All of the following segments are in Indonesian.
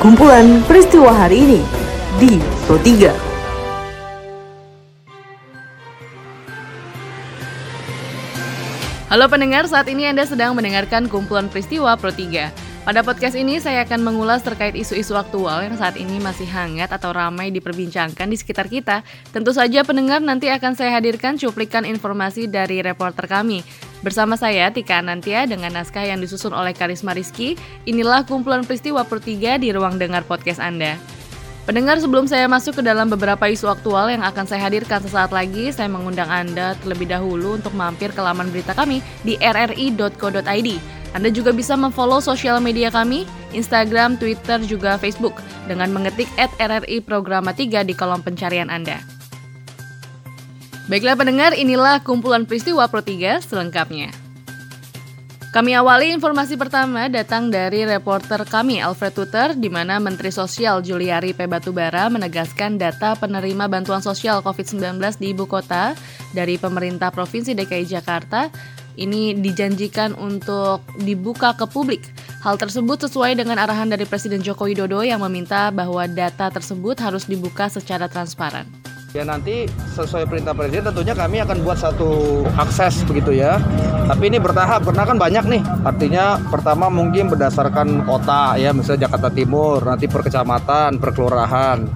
kumpulan peristiwa hari ini di Pro 3. Halo pendengar, saat ini Anda sedang mendengarkan kumpulan peristiwa Pro 3. Pada podcast ini saya akan mengulas terkait isu-isu aktual yang saat ini masih hangat atau ramai diperbincangkan di sekitar kita. Tentu saja pendengar nanti akan saya hadirkan cuplikan informasi dari reporter kami. Bersama saya Tika Anantia dengan naskah yang disusun oleh Karisma Rizky, inilah kumpulan peristiwa per 3 di ruang dengar podcast Anda. Pendengar sebelum saya masuk ke dalam beberapa isu aktual yang akan saya hadirkan sesaat lagi, saya mengundang Anda terlebih dahulu untuk mampir ke laman berita kami di rri.co.id anda juga bisa memfollow sosial media kami, Instagram, Twitter, juga Facebook dengan mengetik RRI Programa 3 di kolom pencarian Anda. Baiklah pendengar, inilah kumpulan peristiwa Pro 3 selengkapnya. Kami awali informasi pertama datang dari reporter kami Alfred Tuter di mana Menteri Sosial Juliari P. Batubara menegaskan data penerima bantuan sosial COVID-19 di ibu kota dari pemerintah Provinsi DKI Jakarta ini dijanjikan untuk dibuka ke publik. Hal tersebut sesuai dengan arahan dari Presiden Joko Widodo yang meminta bahwa data tersebut harus dibuka secara transparan. Ya nanti sesuai perintah presiden tentunya kami akan buat satu akses begitu ya. Tapi ini bertahap karena kan banyak nih. Artinya pertama mungkin berdasarkan kota ya, misalnya Jakarta Timur, nanti per kecamatan, per kelurahan.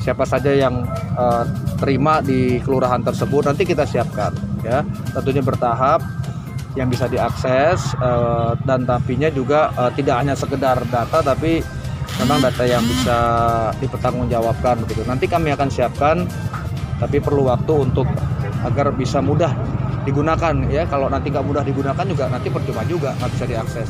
Siapa saja yang uh, terima di kelurahan tersebut nanti kita siapkan ya. Tentunya bertahap yang bisa diakses uh, dan tapinya juga uh, tidak hanya sekedar data tapi memang data yang bisa dipertanggungjawabkan begitu. Nanti kami akan siapkan tapi perlu waktu untuk agar bisa mudah digunakan ya. Kalau nanti nggak mudah digunakan juga nanti percuma juga nggak bisa diakses.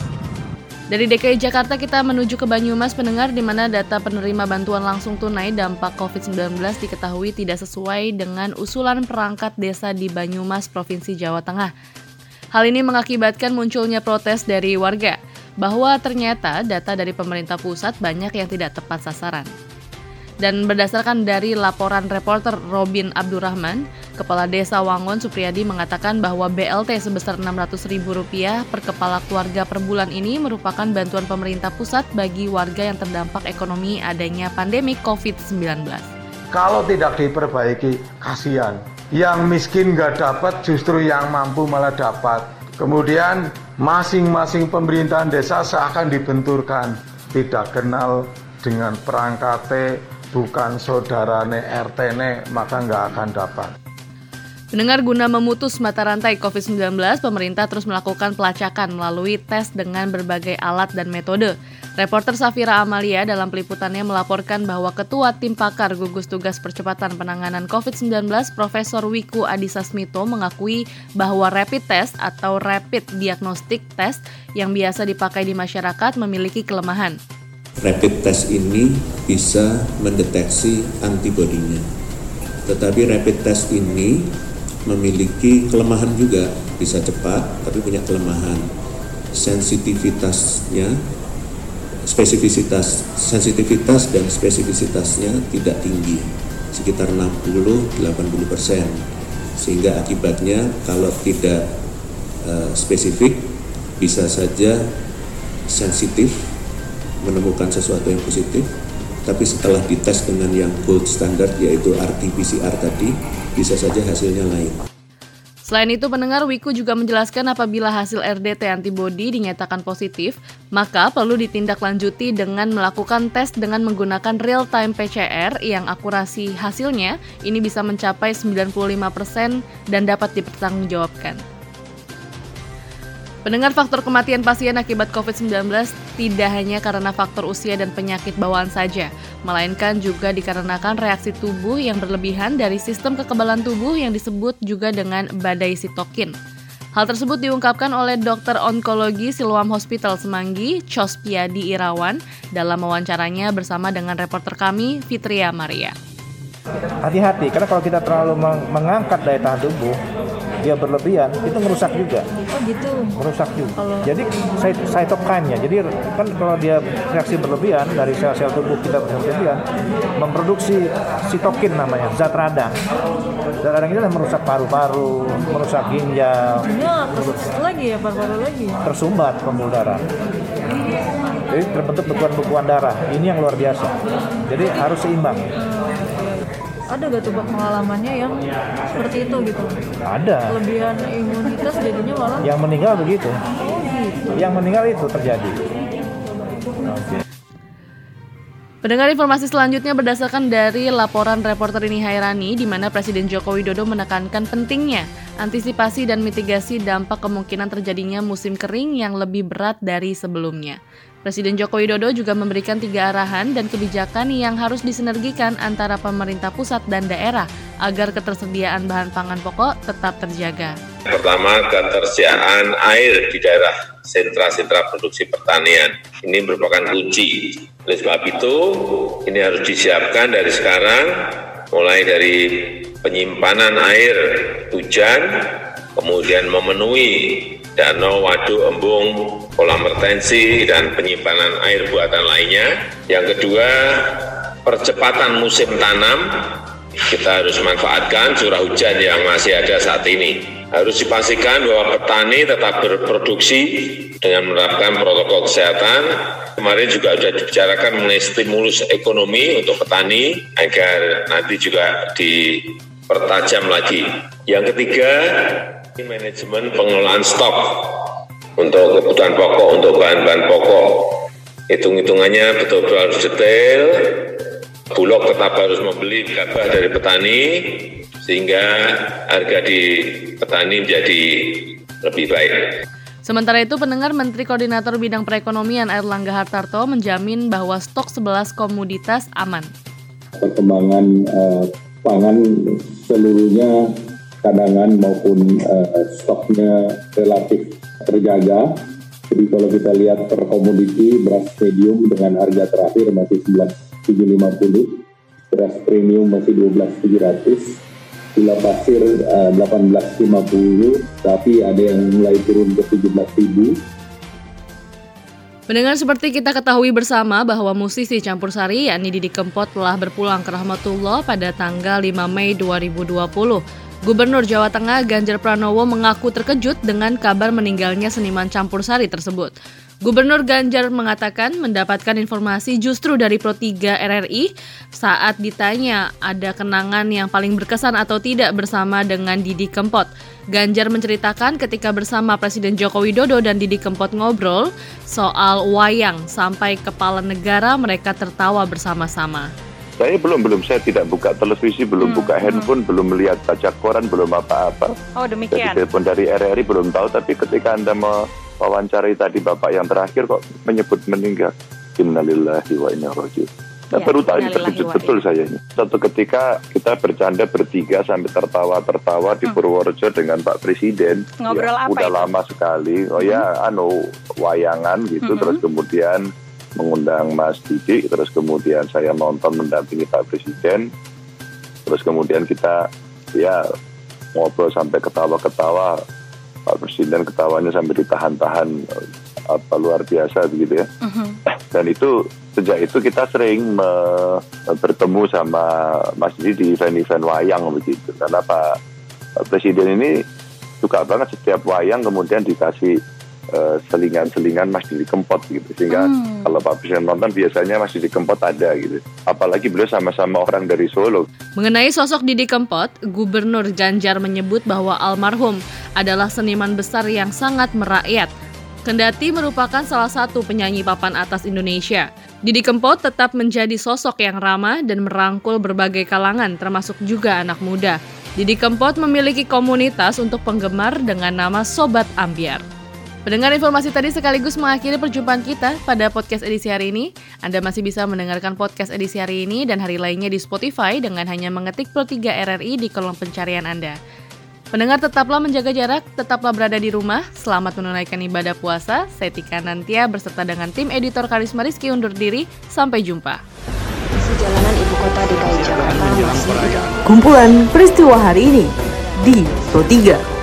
Dari DKI Jakarta kita menuju ke Banyumas pendengar di mana data penerima bantuan langsung tunai dampak COVID-19 diketahui tidak sesuai dengan usulan perangkat desa di Banyumas, Provinsi Jawa Tengah. Hal ini mengakibatkan munculnya protes dari warga bahwa ternyata data dari pemerintah pusat banyak yang tidak tepat sasaran. Dan berdasarkan dari laporan reporter Robin Abdurrahman, Kepala Desa Wangon Supriyadi mengatakan bahwa BLT sebesar Rp600.000 per kepala keluarga per bulan ini merupakan bantuan pemerintah pusat bagi warga yang terdampak ekonomi adanya pandemi COVID-19. Kalau tidak diperbaiki, kasihan yang miskin nggak dapat justru yang mampu malah dapat. Kemudian masing-masing pemerintahan desa seakan dibenturkan, tidak kenal dengan perangkate, bukan saudarane RT ne, maka nggak akan dapat. Pendengar guna memutus mata rantai COVID-19, pemerintah terus melakukan pelacakan melalui tes dengan berbagai alat dan metode. Reporter Safira Amalia dalam peliputannya melaporkan bahwa Ketua Tim Pakar Gugus Tugas Percepatan Penanganan COVID-19 Profesor Wiku Adhisa Smito mengakui bahwa rapid test atau rapid diagnostic test yang biasa dipakai di masyarakat memiliki kelemahan. Rapid test ini bisa mendeteksi antibodinya. Tetapi rapid test ini memiliki kelemahan juga, bisa cepat tapi punya kelemahan. Sensitivitasnya spesifisitas sensitivitas dan spesifisitasnya tidak tinggi sekitar 60-80 persen sehingga akibatnya kalau tidak uh, spesifik bisa saja sensitif menemukan sesuatu yang positif tapi setelah dites dengan yang gold standard yaitu RT-PCR tadi bisa saja hasilnya lain. Selain itu, pendengar Wiku juga menjelaskan apabila hasil RDT antibody dinyatakan positif, maka perlu ditindaklanjuti dengan melakukan tes dengan menggunakan real-time PCR yang akurasi hasilnya ini bisa mencapai 95% dan dapat dipertanggungjawabkan. Pendengar faktor kematian pasien akibat COVID-19 tidak hanya karena faktor usia dan penyakit bawaan saja, melainkan juga dikarenakan reaksi tubuh yang berlebihan dari sistem kekebalan tubuh yang disebut juga dengan badai sitokin. Hal tersebut diungkapkan oleh dokter onkologi Siloam Hospital Semanggi, Chospiadi Irawan, dalam wawancaranya bersama dengan reporter kami, Fitria Maria. Hati-hati, karena kalau kita terlalu mengangkat daya tahan tubuh, dia berlebihan itu merusak juga. Oh gitu. Merusak juga. Kalau... Jadi cytokine jadi kan kalau dia reaksi berlebihan dari sel-sel tubuh kita berlebihan memproduksi sitokin namanya, zat radang. Zat radang ini merusak paru-paru, merusak ginjal. Ya, lagi ya paru-paru lagi. Tersumbat pembuluh darah. Jadi terbentuk bekuan-bekuan darah. Ini yang luar biasa. Jadi harus seimbang. Ada gak tuh Bang, pengalamannya yang seperti itu gitu Ada. kelebihan imunitas jadinya malah Yang meninggal begitu. oh gitu Yang meninggal itu terjadi. Oke. Pendengar informasi selanjutnya berdasarkan dari laporan reporter ini Hairani di mana Presiden Joko Widodo menekankan pentingnya antisipasi dan mitigasi dampak kemungkinan terjadinya musim kering yang lebih berat dari sebelumnya. Presiden Joko Widodo juga memberikan tiga arahan dan kebijakan yang harus disinergikan antara pemerintah pusat dan daerah agar ketersediaan bahan pangan pokok tetap terjaga. Pertama, ketersediaan air di daerah sentra-sentra produksi pertanian. Ini merupakan kunci. Oleh sebab itu, ini harus disiapkan dari sekarang, mulai dari penyimpanan air hujan, kemudian memenuhi danau, waduk, embung, kolam retensi, dan penyimpanan air buatan lainnya. Yang kedua, percepatan musim tanam, kita harus manfaatkan curah hujan yang masih ada saat ini. Harus dipastikan bahwa petani tetap berproduksi dengan menerapkan protokol kesehatan. Kemarin juga sudah dibicarakan mengenai stimulus ekonomi untuk petani agar nanti juga dipertajam lagi. Yang ketiga, manajemen pengelolaan stok untuk kebutuhan pokok, untuk bahan-bahan pokok. Hitung-hitungannya betul-betul harus detail, Bulog tetap harus membeli gabah dari petani sehingga harga di petani menjadi lebih baik. Sementara itu, pendengar Menteri Koordinator Bidang Perekonomian Erlangga Hartarto menjamin bahwa stok 11 komoditas aman. perkembangan eh, pangan seluruhnya cadangan maupun eh, stoknya relatif terjaga. Jadi kalau kita lihat per komoditi beras medium dengan harga terakhir masih 11.750, beras premium masih 12.700, gula pasir eh, 18.50, tapi ada yang mulai turun ke 17.000. Mendengar seperti kita ketahui bersama bahwa musisi campur sari yakni Didi Kempot telah berpulang ke Rahmatullah pada tanggal 5 Mei 2020. Gubernur Jawa Tengah Ganjar Pranowo mengaku terkejut dengan kabar meninggalnya seniman campur sari tersebut. Gubernur Ganjar mengatakan mendapatkan informasi justru dari Pro 3 RRI saat ditanya ada kenangan yang paling berkesan atau tidak bersama dengan Didi Kempot. Ganjar menceritakan ketika bersama Presiden Joko Widodo dan Didi Kempot ngobrol soal wayang sampai kepala negara mereka tertawa bersama-sama. Saya belum belum saya tidak buka televisi, belum buka handphone, belum melihat baca koran, belum apa-apa. oh Jadi demikian telepon dari RRI belum tahu, tapi ketika anda mewawancari tadi bapak yang terakhir kok menyebut meninggal, Innalillahi wa inna rojiun. Nah, Ya, baru tadi terkejut betul saya ini. Satu ketika kita bercanda bertiga sampai tertawa-tertawa di Purworejo dengan Pak Presiden. Hmm. Ngobrol Ya, apa Udah itu? Hmm. lama sekali. Oh ya, anu wayangan gitu. Terus kemudian mengundang Mas Didi. Terus kemudian saya nonton mendampingi Pak Presiden. Terus kemudian kita ya ngobrol sampai ketawa-ketawa. Pak Presiden ketawanya sampai ditahan-tahan apa luar biasa begitu ya. Dan itu sejak itu kita sering me- bertemu sama Mas Didi di event-event wayang begitu. Karena Pak Presiden ini suka banget setiap wayang kemudian dikasih selingan-selingan Mas Didi Kempot gitu. Sehingga kalau Pak Presiden nonton biasanya Mas Didi Kempot ada gitu. Apalagi beliau sama-sama orang dari Solo. Mengenai sosok Didi Kempot, Gubernur Ganjar menyebut bahwa almarhum adalah seniman besar yang sangat merakyat. Kendati merupakan salah satu penyanyi papan atas Indonesia, Didi Kempot tetap menjadi sosok yang ramah dan merangkul berbagai kalangan, termasuk juga anak muda. Didi Kempot memiliki komunitas untuk penggemar dengan nama Sobat Ambiar. Pendengar informasi tadi sekaligus mengakhiri perjumpaan kita pada podcast edisi hari ini. Anda masih bisa mendengarkan podcast edisi hari ini dan hari lainnya di Spotify dengan hanya mengetik Pro 3 RRI di kolom pencarian Anda. Pendengar tetaplah menjaga jarak, tetaplah berada di rumah, selamat menunaikan ibadah puasa. Saya Tika Nantia beserta dengan tim editor Karisma Rizky undur diri. Sampai jumpa. Jalanan ibu kota DKI Jakarta Kumpulan peristiwa hari ini di Pro 3.